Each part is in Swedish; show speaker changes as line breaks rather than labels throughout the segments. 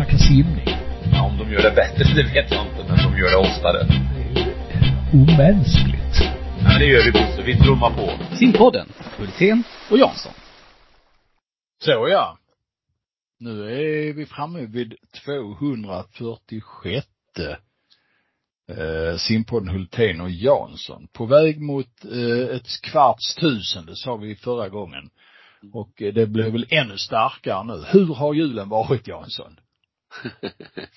snacka simning.
Ja, om de gör det bättre, det vet jag inte, men de gör det oftare.
Det är omänskligt.
Ja, det gör vi Bosse. Vi trummar på.
Simpodden, Hultén och Jansson.
Så ja. Nu är vi framme vid 246 eh, simpodden Hultén och Jansson. På väg mot eh, ett kvarts tusende sa vi förra gången. Och eh, det blir väl ännu starkare nu. Hur har julen varit Jansson?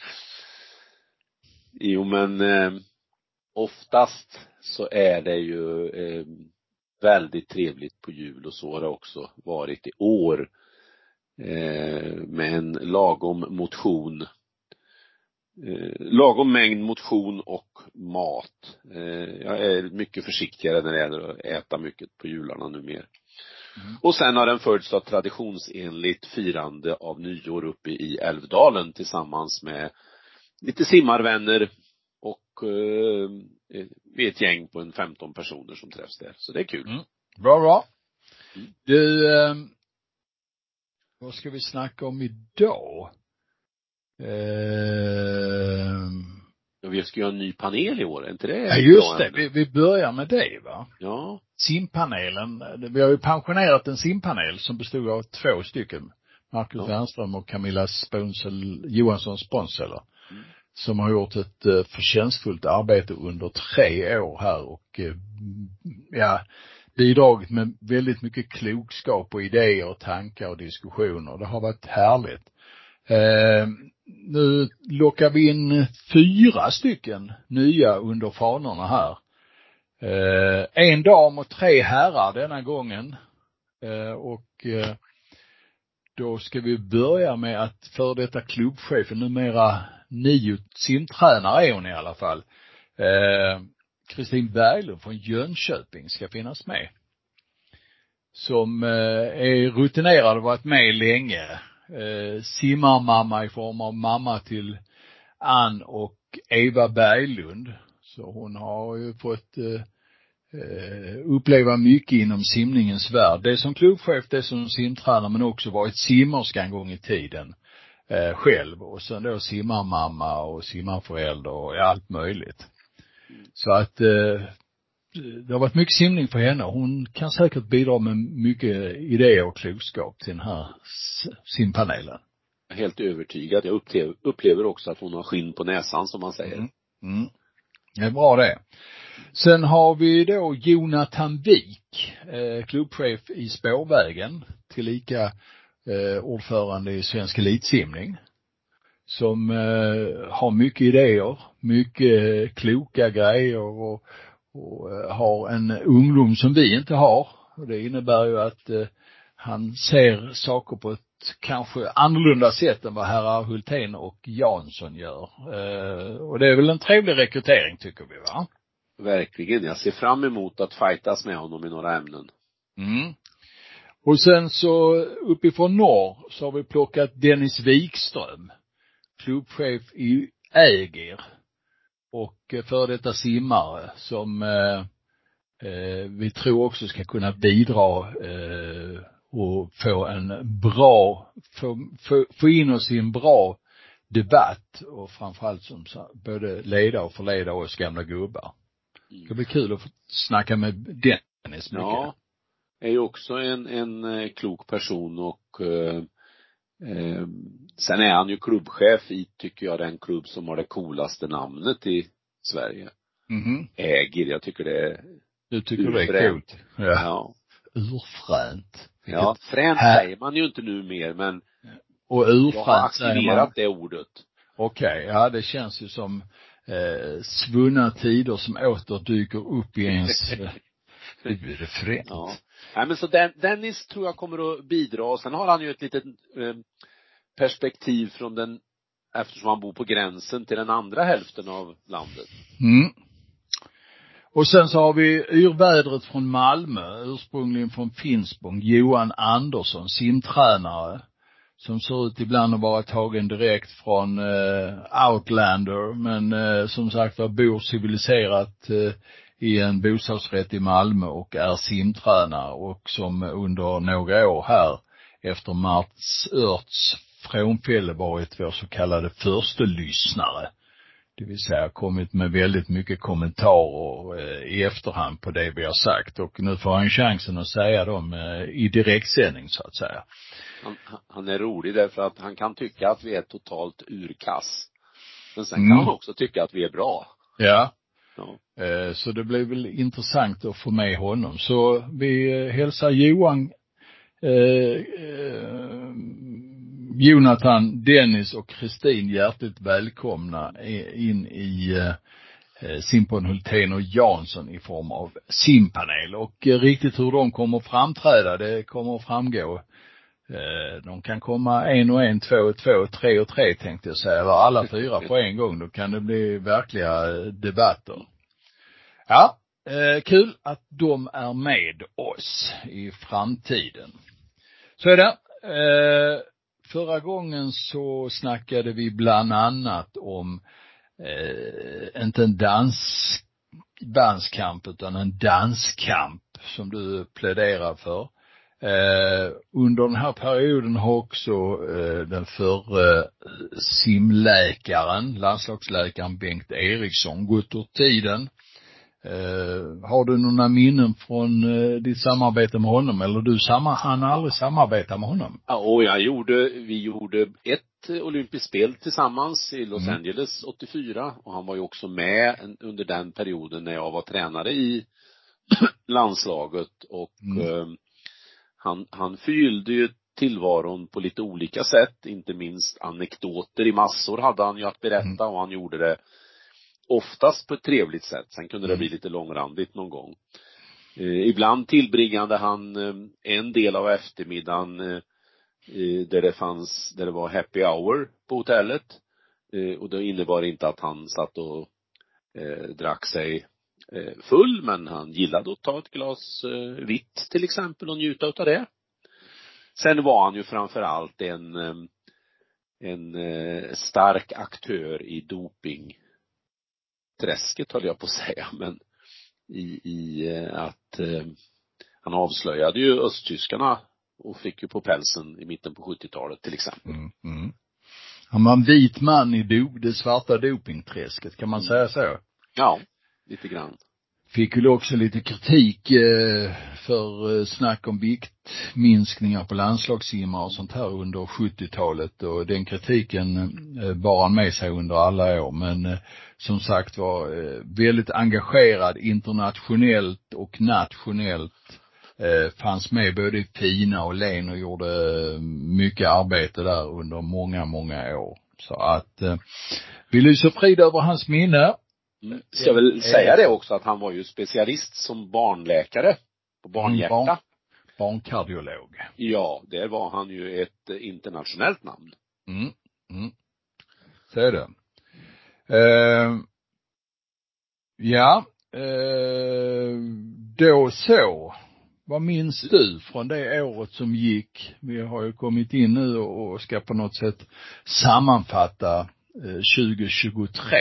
jo, men eh, oftast så är det ju eh, väldigt trevligt på jul och så har det också varit i år. Eh, med en lagom motion eh, lagom mängd motion och mat. Eh, jag är mycket försiktigare när det gäller att äta mycket på jularna numera. Mm. Och sen har den följts av traditionsenligt firande av nyår uppe i Älvdalen tillsammans med lite simmarvänner och eh, vi är ett gäng på en 15 personer som träffs där. Så det är kul. Mm.
Bra, bra. Mm. Du, eh, vad ska vi snacka om idag?
Eh, vi ska ha en ny panel i år, är inte det
Ja, just det. Vi, vi börjar med det va?
Ja.
Simpanelen. Vi har ju pensionerat en simpanel som bestod av två stycken. Marcus ja. Wernström och Camilla Sponsel, Johansson Sponseller. Mm. Som har gjort ett uh, förtjänstfullt arbete under tre år här och uh, ja, bidragit med väldigt mycket klokskap och idéer och tankar och diskussioner. Det har varit härligt. Nu lockar vi in fyra stycken nya under fanorna här. Eh, en dam och tre herrar denna gången. Eh, och eh, då ska vi börja med att för detta klubbchefen, numera nio simtränare är hon i alla fall, eh, Kristin Berglund från Jönköping ska finnas med. Som eh, är rutinerad och varit med länge. Eh, simmarmamma i form av mamma till Ann och Eva Berglund. Så hon har ju fått eh, eh, uppleva mycket inom simningens värld. Det som klubbchef, det som simtränare men också varit simmerska en gång i tiden eh, själv och sen då simmarmamma och simmarförälder och allt möjligt. Så att eh, det har varit mycket simning för henne. Hon kan säkert bidra med mycket idéer och klokskap till den här simpanelen.
Helt övertygad. Jag upplever, upplever också att hon har skinn på näsan som man säger.
Mm. Mm. Det är bra det. Sen har vi då Jonathan Wik, eh, klubbchef i Spårvägen, tillika eh, ordförande i Svensk Elitsimning. Som eh, har mycket idéer, mycket kloka grejer och, och eh, har en ungdom som vi inte har. Och det innebär ju att eh, han ser saker på ett kanske annorlunda sätt än vad herrar Hultén och Jansson gör. Eh, och det är väl en trevlig rekrytering tycker vi va?
Verkligen. Jag ser fram emot att fightas med honom i några ämnen.
Mm. Och sen så uppifrån norr så har vi plockat Dennis Wikström, klubbchef i Ägir och eh, för detta simmare som eh, eh, vi tror också ska kunna bidra eh, och få en bra, få, få, få in oss i en bra debatt och framförallt som både leda och förleda oss gamla gubbar. Det ska bli kul att få snacka med Dennis mycket. Ja.
Är ju också en, en eh, klok person och eh, eh, sen är han ju klubbchef i, tycker jag, den klubb som har det coolaste namnet i Sverige.
Mm
Ägir, jag tycker det är
Du tycker urfränt. det är coolt?
Ja. ja.
Urfränt.
Ja, fränt här... säger man ju inte nu mer men
och urfränt man.
Jag har aktiverat det ordet.
Okej, okay, ja det känns ju som eh, svunna tider som åter dyker upp i ens huvud. Fränt.
Ja. Nej men så Dennis tror jag kommer att bidra och sen har han ju ett litet eh, perspektiv från den eftersom han bor på gränsen till den andra hälften av landet.
Mm. Och sen så har vi yrvädret från Malmö, ursprungligen från Finspång, Johan Andersson, simtränare som ser ut ibland att vara tagen direkt från eh, Outlander men eh, som sagt var bor civiliserat eh, i en bostadsrätt i Malmö och är simtränare och som under några år här efter Mats Örts Frånfälle varit vår så kallade första lyssnare. Det vill säga kommit med väldigt mycket kommentarer eh, i efterhand på det vi har sagt och nu får han chansen att säga dem eh, i direktsändning så att säga.
Han, han är rolig därför att han kan tycka att vi är totalt urkass. Men sen kan
Mm.
han också tycka att vi är bra.
Ja.
Ja.
Eh, så det blir väl intressant att få med honom. Så vi eh, hälsar Johan, eh, eh, Jonathan, Dennis och Kristin hjärtligt välkomna in i eh, Simpon Hultén och Jansson i form av simpanel. Och eh, riktigt hur de kommer framträda, det kommer att framgå. Eh, De kan komma en och en, två och två, tre och tre tänkte jag säga, eller alla fyra på en gång. Då kan det bli verkliga eh, debatter. Ja, eh, kul att de är med oss i framtiden. Så är det. Eh, förra gången så snackade vi bland annat om, inte en dans, danskamp utan en danskamp som du pläderar för. Eh, under den här perioden har också eh, den förre simläkaren, landslagsläkaren Bengt Eriksson gått ur tiden. Eh, har du några minnen från eh, ditt samarbete med honom eller du samma, han aldrig samarbeta med honom?
Ja, och jag gjorde, vi gjorde ett olympiskt spel tillsammans i Los
Mm.
Angeles 84 och han var ju också med under den perioden när jag var tränare i landslaget och
Mm.
Han, han förgyllde ju tillvaron på lite olika sätt, inte minst anekdoter i massor hade han ju att berätta och han gjorde det oftast på ett trevligt sätt. Sen kunde det
Mm.
bli lite långrandigt någon gång. Eh, ibland tillbringade han eh, en del av eftermiddagen eh, eh, där det fanns, där det var happy hour på hotellet. Eh, och det innebar inte att han satt och eh, drack sig full, men han gillade att ta ett glas eh, vitt till exempel och njuta utav det. Sen var han ju framför allt en, eh, en eh, stark aktör i doping träsket höll jag på att säga, men i, i eh, att eh, han avslöjade ju östtyskarna och fick ju på pälsen i mitten på 70-talet till exempel.
Mm. Mm. Han var en vit man i do, det svarta dopingträsket, kan man säga så?
Ja, lite grann.
Fick väl också lite kritik eh, för eh, snack om viktminskningar på landslagssimmare och sånt här under 70-talet och den kritiken eh, bar han med sig under alla år. Men som sagt var väldigt engagerad internationellt och nationellt. Fanns med både i Pina och Len och gjorde mycket arbete där under många, många år. Så att vi lyser frid över hans minne.
Mm. Ska jag väl säga det också att han var ju specialist som barnläkare på barnhjärta.
Mm, barn- Barnkardiolog.
Ja, där var han ju ett eh, internationellt namn.
Mm. Mm. Så är det. Eh, ja, eh, då så. Vad minns du från det året som gick? Vi har ju kommit in nu och ska på något sätt sammanfatta eh, 2023.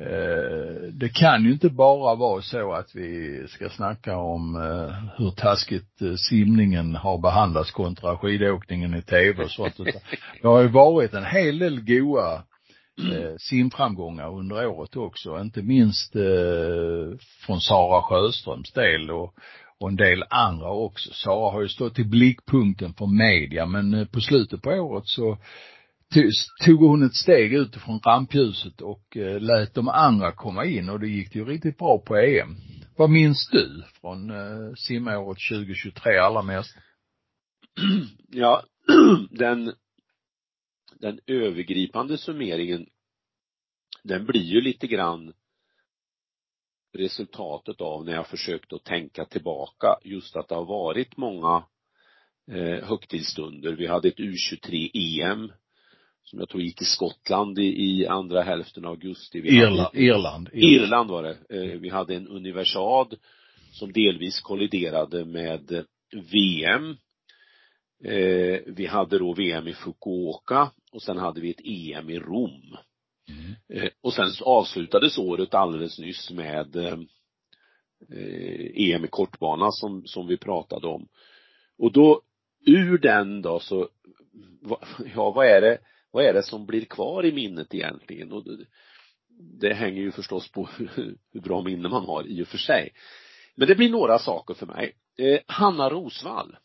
Eh, det kan ju inte bara vara så att vi ska snacka om eh, hur taskigt eh, simningen har behandlats kontra skidåkningen i tv och sånt. Det har ju varit en hel del goa simframgångar under året också. Inte minst från Sara Sjöströms del och, och en del andra också. Sara har ju stått i blickpunkten för media men på slutet på året så tog- hon ett steg utifrån rampljuset och eh, lät de andra komma in och det gick ju riktigt bra på EM. Vad minns du från eh, simåret 2023 allra mest?
Ja, den, den övergripande summeringen, den blir ju lite grann resultatet av när jag försökte att tänka tillbaka, just att det har varit många eh, högtidsstunder. Vi hade ett U23-EM som jag tror gick i Skottland i, i andra hälften av augusti. Vi hade
Irland, Irland.
Irland var det. Eh, Vi hade en universad som delvis kolliderade med VM. Eh, Vi hade då VM i Fukuoka och sen hade vi ett EM i Rom.
Mm.
Eh, Och sen avslutades året alldeles nyss med eh, eh, EM i kortbana som, som vi pratade om. Och då, ur den då så ja vad är det, vad är det som blir kvar i minnet egentligen? Och det, hänger ju förstås på hur, hur bra minne man har i och för sig. Men det blir några saker för mig. Eh, Hanna Rosvall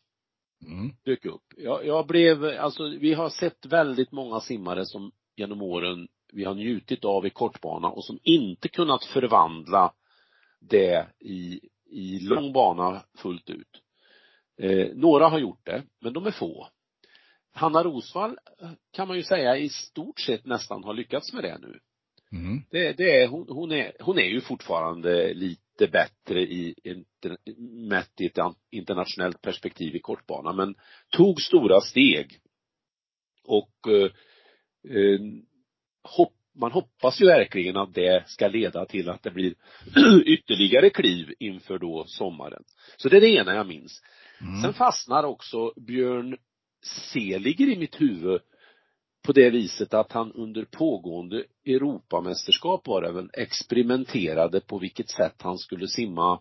mm. dök upp. Jag, jag blev, alltså vi har sett väldigt många simmare som genom åren vi har njutit av i kortbana och som inte kunnat förvandla det i, i lång bana fullt ut. Eh, några har gjort det, men de är få. Hanna Rosvall kan man ju säga i stort sett nästan har lyckats med det nu. Mm. Det, det är, hon, hon, är, hon är ju fortfarande lite bättre i, mätt i ett internationellt perspektiv i kortbana, men tog stora steg. Och eh, eh, hopp, man hoppas ju verkligen att det ska leda till att det blir ytterligare kliv inför då sommaren. Så det är det ena jag minns. Mm. Sen fastnar också Björn Seliger i mitt huvud på det viset att han under pågående Europamästerskap var det väl experimenterade på vilket sätt han skulle simma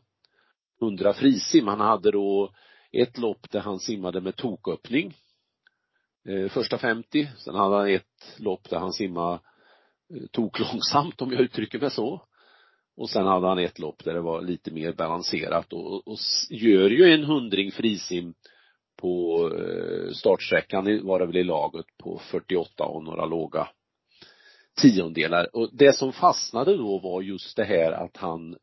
100 frisim. Han hade då ett lopp där han simmade med toköppning eh, första 50. Sen hade han ett lopp där han simmade eh, toklångsamt om jag uttrycker mig så. Och sen hade han ett lopp där det var lite mer balanserat och, och gör ju en hundring frisim på eh, startsträckan var det väl i laget på 48 och några låga tiondelar. Och det som fastnade då var just det här att han,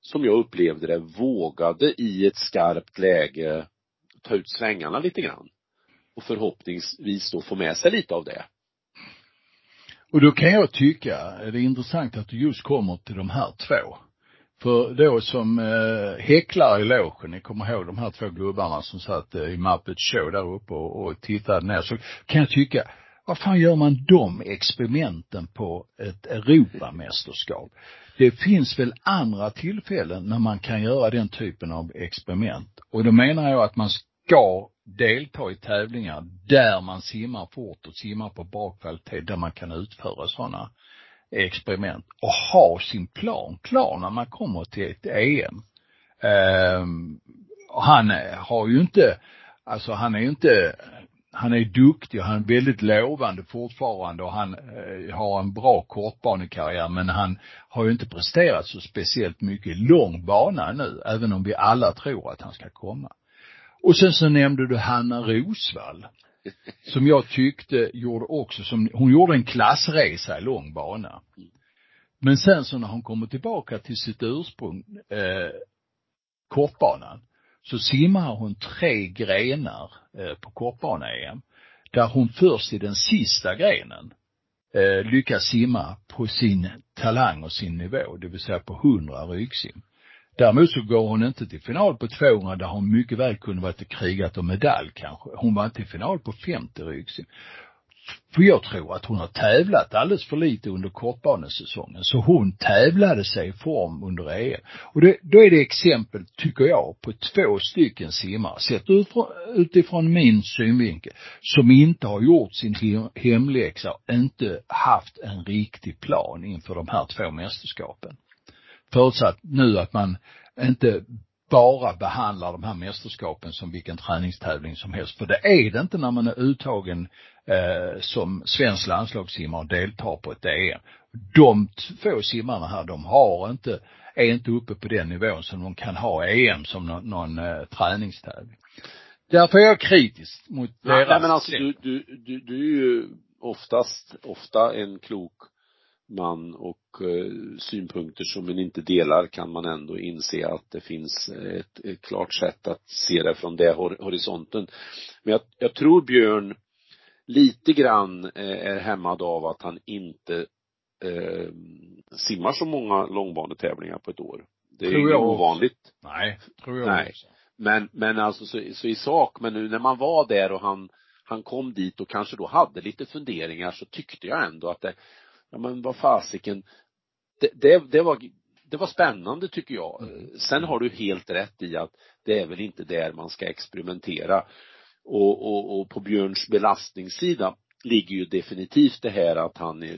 som jag upplevde det, vågade i ett skarpt läge ta ut svängarna lite grann. Och förhoppningsvis då få med sig lite av det.
Och då kan jag tycka, det är intressant att du just kommer till de här två. För då som eh, häcklare i logen, ni kommer ihåg de här två gubbarna som satt eh, i Muppet Show där uppe och, och tittade ner, så kan jag tycka, vad fan gör man de experimenten på ett Europamästerskap? Det finns väl andra tillfällen när man kan göra den typen av experiment. Och då menar jag att man ska delta i tävlingar där man simmar fort och simmar på bra kvalitet, där man kan utföra sådana experiment och ha sin plan klar när man kommer till ett EM. Um, ehm, och han har ju inte, alltså han är ju inte, han är duktig och han är väldigt lovande fortfarande och han eh, har en bra kortbanekarriär men han har ju inte presterat så speciellt mycket lång bana nu, även om vi alla tror att han ska komma. Och sen så nämnde du Hanna Rosvall som jag tyckte gjorde också som, hon gjorde en klassresa i lång bana. Men sen så när hon kommer tillbaka till sitt ursprung, eh, kortbanan, så simmar hon tre grenar eh, på kortbane-EM, där hon först i den sista grenen eh, lyckas simma på sin talang och sin nivå, det vill säga på 100 ryggsim. Däremot så går hon inte till final på 200 där hon mycket väl kunde varit och krigat om medalj kanske. Hon var inte i final på 50 ryggsim. För jag tror att hon har tävlat alldeles för lite under kortbanesäsongen. Så hon tävlade sig i form under EM. Och det, då är det exempel, tycker jag, på två stycken simmare, sett utifrån, utifrån min synvinkel, som inte har gjort sin hemläxa och inte haft en riktig plan inför de här två mästerskapen. Förutsatt nu att man inte bara behandlar de här mästerskapen som vilken träningstävling som helst. För det är det inte när man är uttagen eh, som svensk landslagssimmare och deltar på ett EM. De två simmarna här, de har inte, är inte uppe på den nivån som de kan ha EM som någon, någon eh, träningstävling. Därför är jag kritisk mot
nej, deras Nej men alltså du, du, du, du är ju oftast, ofta en klok man och eh, synpunkter som man inte delar kan man ändå inse att det finns ett, ett klart sätt att se det från det horisonten. Men jag, jag tror Björn lite grann eh, är hämmad av att han inte eh, simmar så många långbanetävlingar på ett år. Det är ju ovanligt.
Nej, tror jag Nej. Också.
Men, men alltså så, så i sak, men nu när man var där och han, han kom dit och kanske då hade lite funderingar så tyckte jag ändå att det, ja men vad fasiken, det, det, det var, det var spännande tycker jag. Mm. Sen har du helt rätt i att det är väl inte där man ska experimentera. Och, och, och på Björns belastningssida ligger ju definitivt det här att han eh,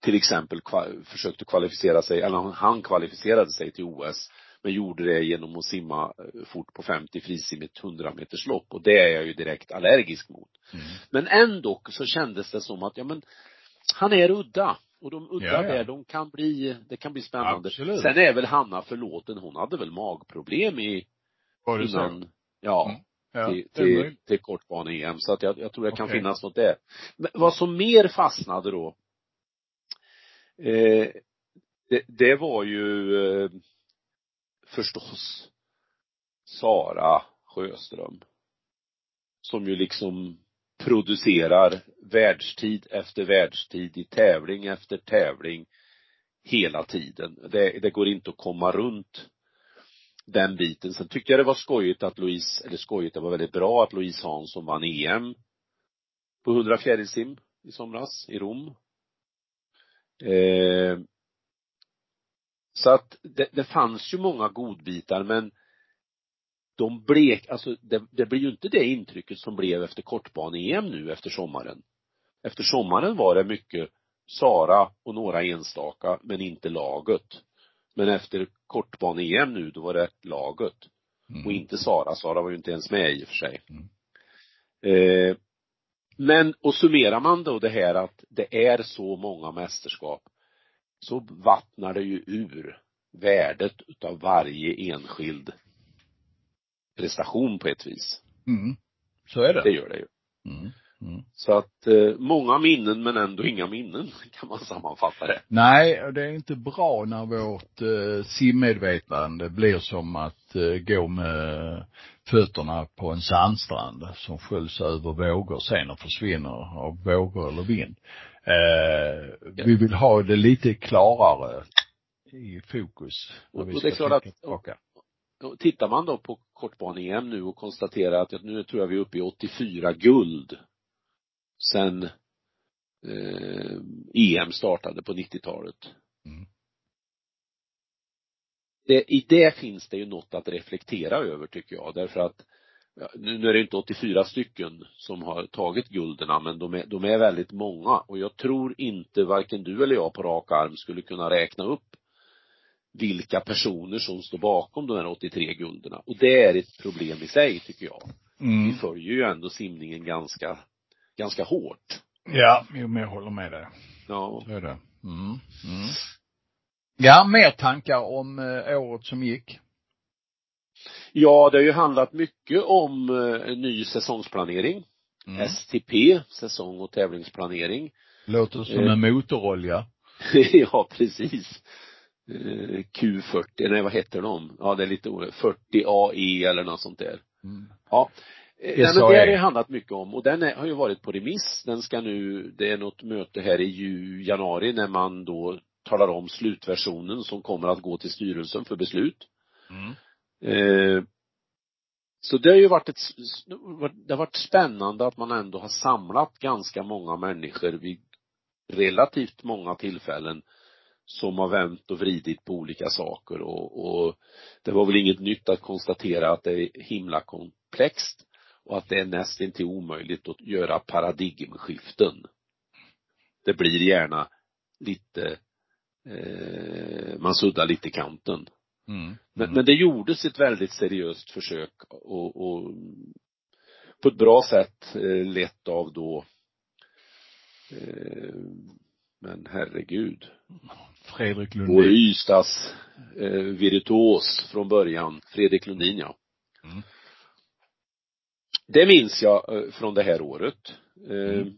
till exempel försökte kvalificera sig, eller han kvalificerade sig till OS Men gjorde det genom att simma eh, fort på 50 frisim i ett 100 meters lopp och det är jag ju direkt allergisk mot. Mm. Men ändå så kändes det som att, ja men, han är udda. Och de udda ja, ja. där, de kan bli, det kan bli spännande. Absolut. Sen är väl Hanna förlåten, hon hade väl magproblem i,
Var det innan, så?
ja. Mm. Ja, till, till, till kortbane-EM. Så att jag, jag tror det kan okay. finnas något där. Men vad som mer fastnade då, eh, det, det var ju eh, förstås Sara Sjöström. Som ju liksom producerar världstid efter världstid i tävling efter tävling hela tiden. Det, det går inte att komma runt den biten. Sen tyckte jag det var skojigt att Louise, eller skojigt, det var väldigt bra att Louise Hansson vann EM på 100 fjärilsim i somras i Rom. Eh, så att det, det fanns ju många godbitar men de blek, alltså det, det blir ju inte det intrycket som blev efter kortbane-EM nu efter sommaren. Efter sommaren var det mycket Sara och några enstaka, men inte laget. Men efter kortbane-EM nu, då var det laget. Mm. Och inte Sara. Sara var ju inte ens med i och för sig. Mm. Eh, men, och summerar man då det här att det är så många mästerskap, så vattnar det ju ur värdet utav varje enskild prestation på ett vis.
Mm. Så är det.
Det gör det ju. Mm. Mm. Så att eh, många minnen men ändå inga minnen kan man sammanfatta det.
Nej, det är inte bra när vårt eh, simmedvetande blir som att eh, gå med fötterna på en sandstrand som sköljs över vågor sen och försvinner av vågor eller vind. Eh, ja. Vi vill ha det lite klarare i fokus.
Och, och det är klart att, tillbaka. tittar man då på kortbane-EM nu och konstaterar att nu tror jag vi är uppe i 84 guld sen eh, EM startade på 90-talet. Mm. Det, I det finns det ju något att reflektera över tycker jag därför att ja, nu, nu är det inte 84 stycken som har tagit gulderna men de är, de är väldigt många och jag tror inte varken du eller jag på rak arm skulle kunna räkna upp vilka personer som står bakom de här 83 gulderna och det är ett problem i sig tycker jag. Mm. Vi följer ju ändå simningen ganska ganska hårt.
Ja, jo men jag håller med dig.
Ja.
Så är det. Mm. Mm. Ja, mer tankar om eh, året som gick?
Ja, det har ju handlat mycket om eh, ny säsongsplanering. Mm. STP, säsong och tävlingsplanering.
Låter som eh. en motorolja.
ja, precis. Eh, Q40, nej vad heter de? Ja, det är lite oroligt. 40 AE eller något sånt där. Mm. Ja. Eh, den, det har det handlat mycket om och den är, har ju varit på remiss. Den ska nu, det är något möte här i ju, januari när man då talar om slutversionen som kommer att gå till styrelsen för beslut. Mm. Eh, så det har ju varit ett, det har varit spännande att man ändå har samlat ganska många människor vid relativt många tillfällen som har vänt och vridit på olika saker och, och det var väl inget nytt att konstatera att det är himla komplext och att det är nästintill omöjligt att göra paradigmskiften. Det blir gärna lite, eh, man suddar lite kanten. Mm. Mm. Men, men det gjordes ett väldigt seriöst försök och, och på ett bra sätt eh, lett av då eh, men herregud.
Fredrik Lundin.
Vår Ystads eh, virtuos från början, Fredrik Lundin ja. Mm. Det minns jag eh, från det här året. Eh, mm.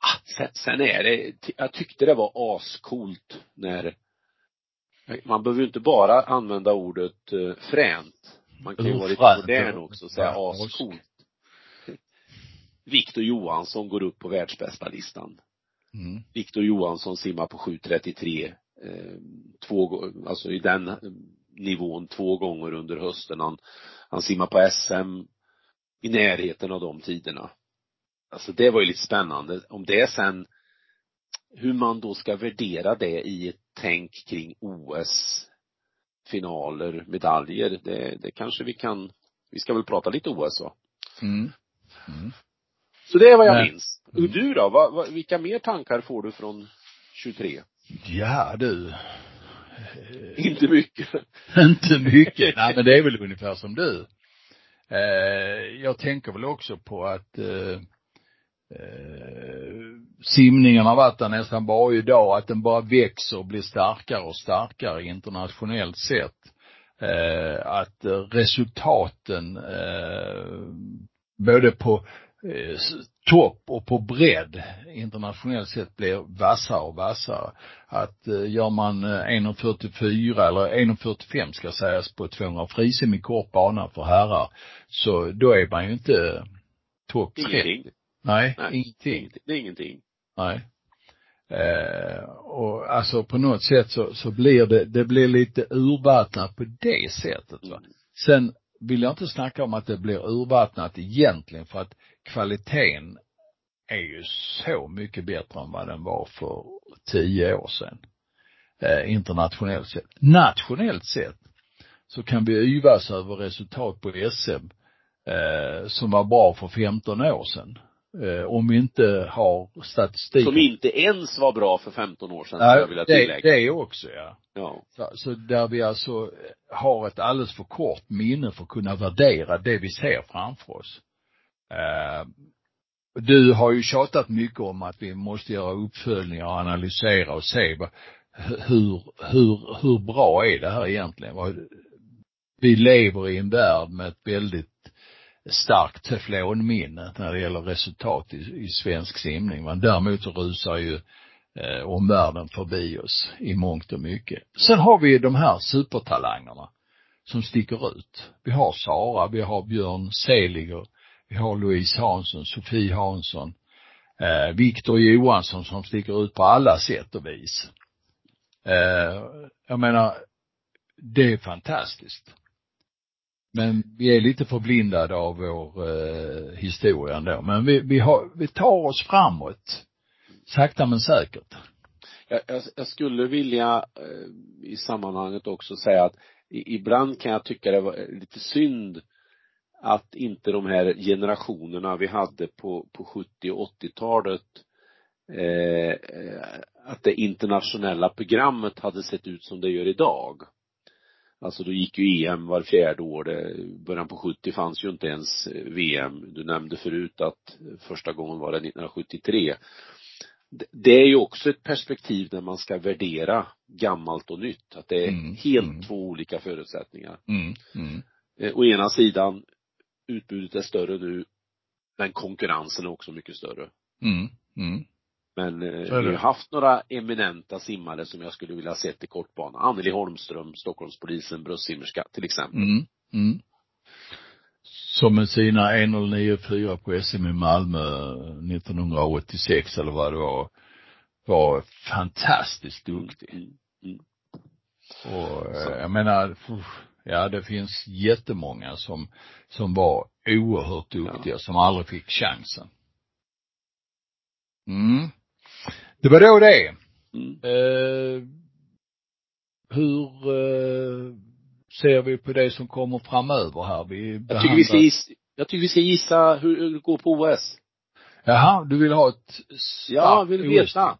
Ah, sen, sen är det, jag tyckte det var ascoolt när man behöver ju inte bara använda ordet eh, fränt. Man kan ju vara lite modern också och säga ascoolt. Viktor Johansson går upp på världsbästa listan. Mm. Viktor Johansson simmar på 7.33 eh, två, alltså i den nivån två gånger under hösten. Han, han simmar på SM i närheten av de tiderna. Alltså det var ju lite spännande. Om det sen, hur man då ska värdera det i ett tänk kring OS, finaler, medaljer, det, det kanske vi kan, vi ska väl prata lite OS va? Mm. Mm. Så det är vad jag Men, minns. Och du då? Vad, vad, vilka mer tankar får du från 23?
Ja du.
Inte mycket.
Inte mycket. Nej men det är väl ungefär som du. Eh, jag tänker väl också på att eh, eh, simningen har varit där nästan varje dag, att den bara växer och blir starkare och starkare internationellt sett. Eh, att resultaten eh, både på topp och på bredd internationellt sett blir vassare och vassare. Att eh, gör man 1.44 eh, eller 1.45 ska sägas på 200 frisim i kort bana för herrar, så då är man ju inte topp tre.
Ingenting.
Nej, Nej, ingenting.
Det är ingenting.
Nej. Eh, och alltså på något sätt så, så blir det, det blir lite urvattnat på det sättet va. Mm. Sen vill jag inte snacka om att det blir urvattnat egentligen för att kvaliteten är ju så mycket bättre än vad den var för tio år sedan. Eh, internationellt sett. Nationellt sett så kan vi yvas över resultat på SM eh, som var bra för 15 år sedan. Eh, om vi inte har statistik.
Som inte ens var bra för 15 år sedan, Nej, jag vilja tillägga.
Det, det också, ja.
Ja.
Så, så där vi alltså har ett alldeles för kort minne för att kunna värdera det vi ser framför oss. Eh, du har ju tjatat mycket om att vi måste göra uppföljningar och analysera och se vad, hur, hur, hur bra är det här egentligen? Vi lever i en värld med ett väldigt starkt teflonminne när det gäller resultat i, i svensk simning. Men däremot så rusar ju eh, omvärlden förbi oss i mångt och mycket. Sen har vi de här supertalangerna som sticker ut. Vi har Sara, vi har Björn Seliger, vi har Louise Hansson, Sofie Hansson, eh, Viktor Johansson som sticker ut på alla sätt och vis. Eh, jag menar, det är fantastiskt. Men vi är lite förblindade av vår eh, historia ändå. Men vi, vi har, vi tar oss framåt. Sakta men säkert.
Jag, jag, jag skulle vilja eh, i sammanhanget också säga att i, ibland kan jag tycka det var eh, lite synd att inte de här generationerna vi hade på, på 70 och 80-talet eh, att det internationella programmet hade sett ut som det gör idag. Alltså då gick ju EM var fjärde år. Det, början på 70 fanns ju inte ens eh, VM. Du nämnde förut att första gången var det 1973. Det är ju också ett perspektiv när man ska värdera gammalt och nytt. Att det är mm, helt mm. två olika förutsättningar.
Mm, mm.
Eh, å ena sidan, utbudet är större nu, men konkurrensen är också mycket större.
Mm, mm.
Men eh, vi har haft några eminenta simmare som jag skulle vilja sett i kortbana. Anneli Holmström, Stockholmspolisen, bröstsimmerska till exempel.
Mm, mm. Som med sina 1.09,4 på SM i Malmö 1986 eller vad det var, var fantastiskt duktig. Mm, mm. Och Så. Eh, jag menar, ja det finns jättemånga som, som var oerhört duktiga, ja. som aldrig fick chansen. Mm. Det var då det. Mm. Eh, hur eh, ser vi på det som kommer framöver här? Vi
behandlar... jag, tycker vi ska gissa, jag tycker vi ska gissa hur det går på OS.
Jaha, du vill ha ett
Ja, jag vill veta.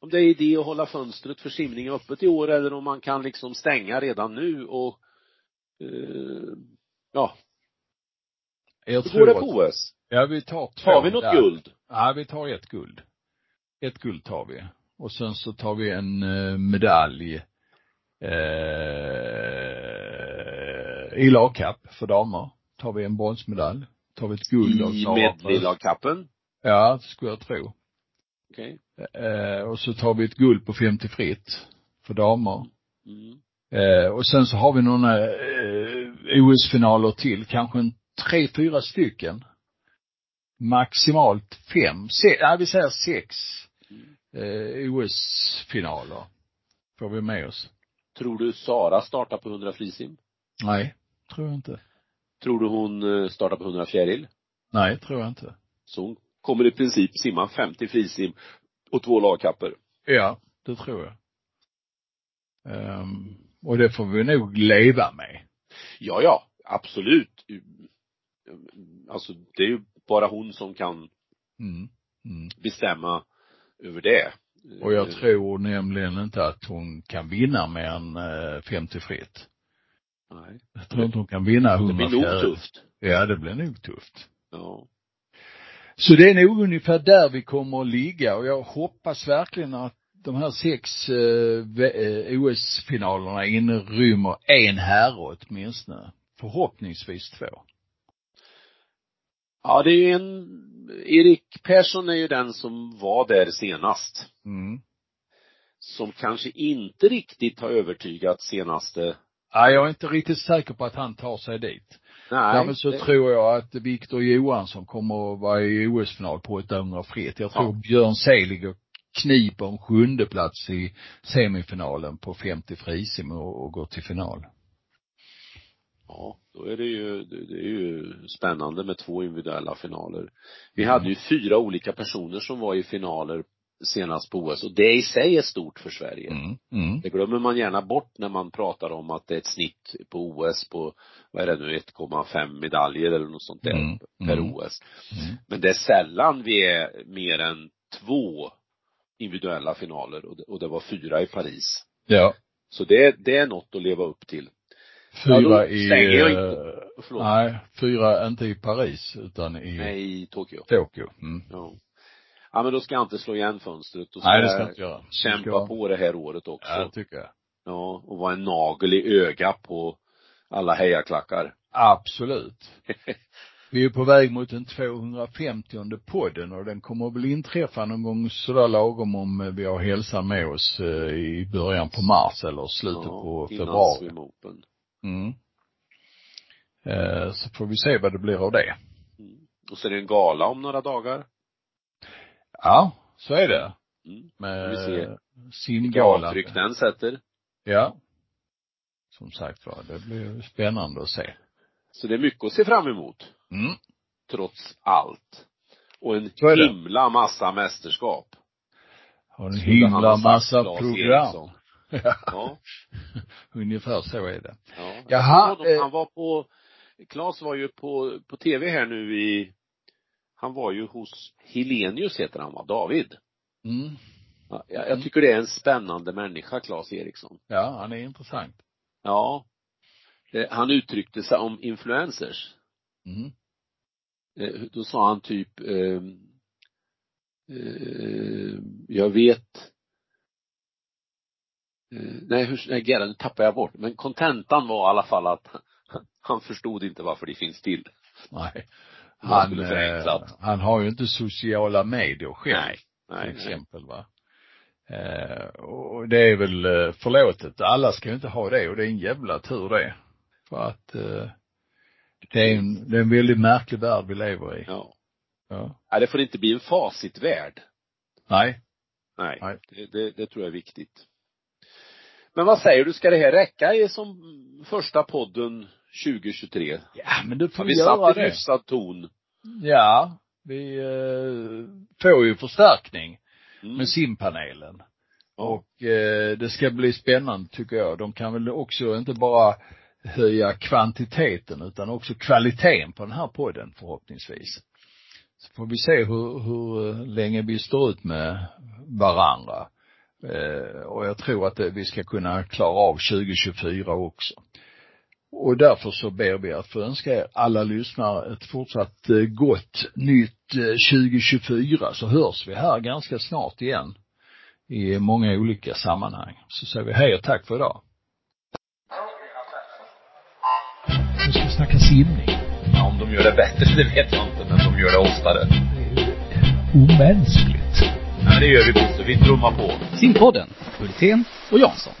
Om det är idé att hålla fönstret för simning öppet i år eller om man kan liksom stänga redan nu och eh, ja.
Jag
hur går det på OS?
Ja, vi tar två.
Tar vi något där. guld?
Ja, vi tar ett guld ett guld tar vi. Och sen så tar vi en eh, medalj eh, i lagkapp för damer. Tar vi en bronsmedalj. Tar vi ett guld
av I medleylagkappen?
Ja, skulle jag tro.
Okej.
Okay. Eh, och så tar vi ett guld på 50 fritt för damer.
Mm.
Eh, och sen så har vi några eh, OS-finaler till, kanske en tre, fyra stycken. Maximalt fem, sex, nej vi säger sex eh, OS-finaler. Får vi med oss.
Tror du Sara startar på 100 frisim?
Nej, tror jag inte.
Tror du hon eh, startar på 100 fjäril?
Nej, tror jag inte.
Så hon kommer i princip simma 50 frisim och två lagkapper?
Ja, det tror jag. Um, och det får vi nog leva med.
Ja, ja, absolut. Alltså, det är ju bara hon som kan
mm. Mm.
bestämma över det.
Och jag tror nämligen inte att hon kan vinna mer än 50 fritt.
Nej.
Jag tror inte hon kan vinna 100
Det blir nog tufft.
Ja, det blir nog tufft.
Ja.
Så det är nog ungefär där vi kommer att ligga och jag hoppas verkligen att de här sex eh, OS-finalerna inrymmer en herre åtminstone. Förhoppningsvis två.
Ja, det är ju en, Erik Persson är ju den som var där senast.
Mm.
Som kanske inte riktigt har övertygat senaste
Nej, jag är inte riktigt säker på att han tar sig dit.
Nej.
Däremot så
det,
tror jag att Viktor Johansson kommer att vara i OS-final på 800 fritt. Jag tror
Ja.
Björn Selig kniper en sjunde plats i semifinalen på 50 frisim och, och går till final.
Ja, då är det ju, det är ju spännande med två individuella finaler. Vi hade ju fyra olika personer som var i finaler senast på OS och det i sig är stort för Sverige.
Mm. Mm.
Det glömmer man gärna bort när man pratar om att det är ett snitt på OS på, vad är det nu, 1,5 medaljer eller något sånt där
Mm,
per
mm.
OS.
Mm.
Men det är sällan vi är mer än två individuella finaler och det, och det var fyra i Paris.
Ja.
Så det, det är något att leva upp till.
Fyra
Ja,
i, eh,
Förlåt.
nej, fyra, inte i Paris utan i
Nej, i Tokyo.
Tokyo. Mm.
Ja. Ja men då ska jag inte slå igen fönstret. Då ska
Nej, det ska jag inte göra.
kämpa
ska,
på det här året också.
Ja, det tycker jag.
Ja, och vara en nagel i ögat på alla hejaklackar.
Absolut. Vi är på väg mot den 250 podden och den kommer väl inträffa någon gång sådär lagom om vi har hälsan med oss eh, i början på mars eller slutet på
innan
februari.
Swim Open.
Mm. Eh, Så får vi se vad det blir av det.
Mm. Och så är det en gala om några dagar.
Ja, så är det.
Mm.
Med
vi se. Vilka
simgalan.
avtryck den sätter.
Ja. Som sagt var, det blir spännande att se.
Så det är mycket att se fram emot.
Mm.
Trots allt. Och en himla massa mästerskap.
Har en himla massa program. Ja,
Ja.
ungefär så är det.
ja.
Jaha,
Han,
eh.
han var på, Claes var ju på, på tv här nu i, han var ju hos Helenius heter han va, David.
Mm.
Ja, jag, jag tycker det är en spännande människa, Claes Eriksson.
Ja, han är intressant.
Ja. Eh, Han uttryckte sig om influencers.
Mm.
Eh, Då sa han typ, eh, eh, jag vet nej, hur, nej, Gerhard, nu tappar jag bort. Men kontentan var i alla fall att han förstod inte varför det finns till.
Nej. Han, eh, han har ju inte sociala medier själv.
Nej,
till
nej, nej.
exempel va. Eh, och det är väl eh, förlåtet. Alla ska ju inte ha det och det är en jävla tur det. För att eh, det är en, det är en väldigt märklig värld vi lever i.
Ja.
Ja.
Nej, det får inte bli en facitvärld.
Nej.
Nej.
Nej.
Det, det, det tror jag är viktigt. Men vad säger du, ska det här räcka i som första podden 2023?
Ja, men du får
Har vi
göra
satt en
det.
hyfsad ton?
Ja, vi eh, får ju förstärkning
Mm.
med simpanelen. Och eh, det ska bli spännande tycker jag. De kan väl också inte bara höja kvantiteten utan också kvaliteten på den här podden förhoppningsvis. Så får vi se hur, hur eh, länge vi står ut med varandra. Eh, och jag tror att eh, vi ska kunna klara av 2024 också. Och därför så ber vi att få önska er alla lyssnare ett fortsatt eh, gott nytt eh, 2024 så hörs vi här ganska snart igen i många olika sammanhang. Så säger vi hej och tack för idag. Nu ska vi snacka simning.
Ja, om de gör det bättre, det vet jag inte, men de gör det oftare.
Det är omänskligt.
Ja, det gör vi Bosse. Vi trummar på.
Simpodden, Hultén och Jansson.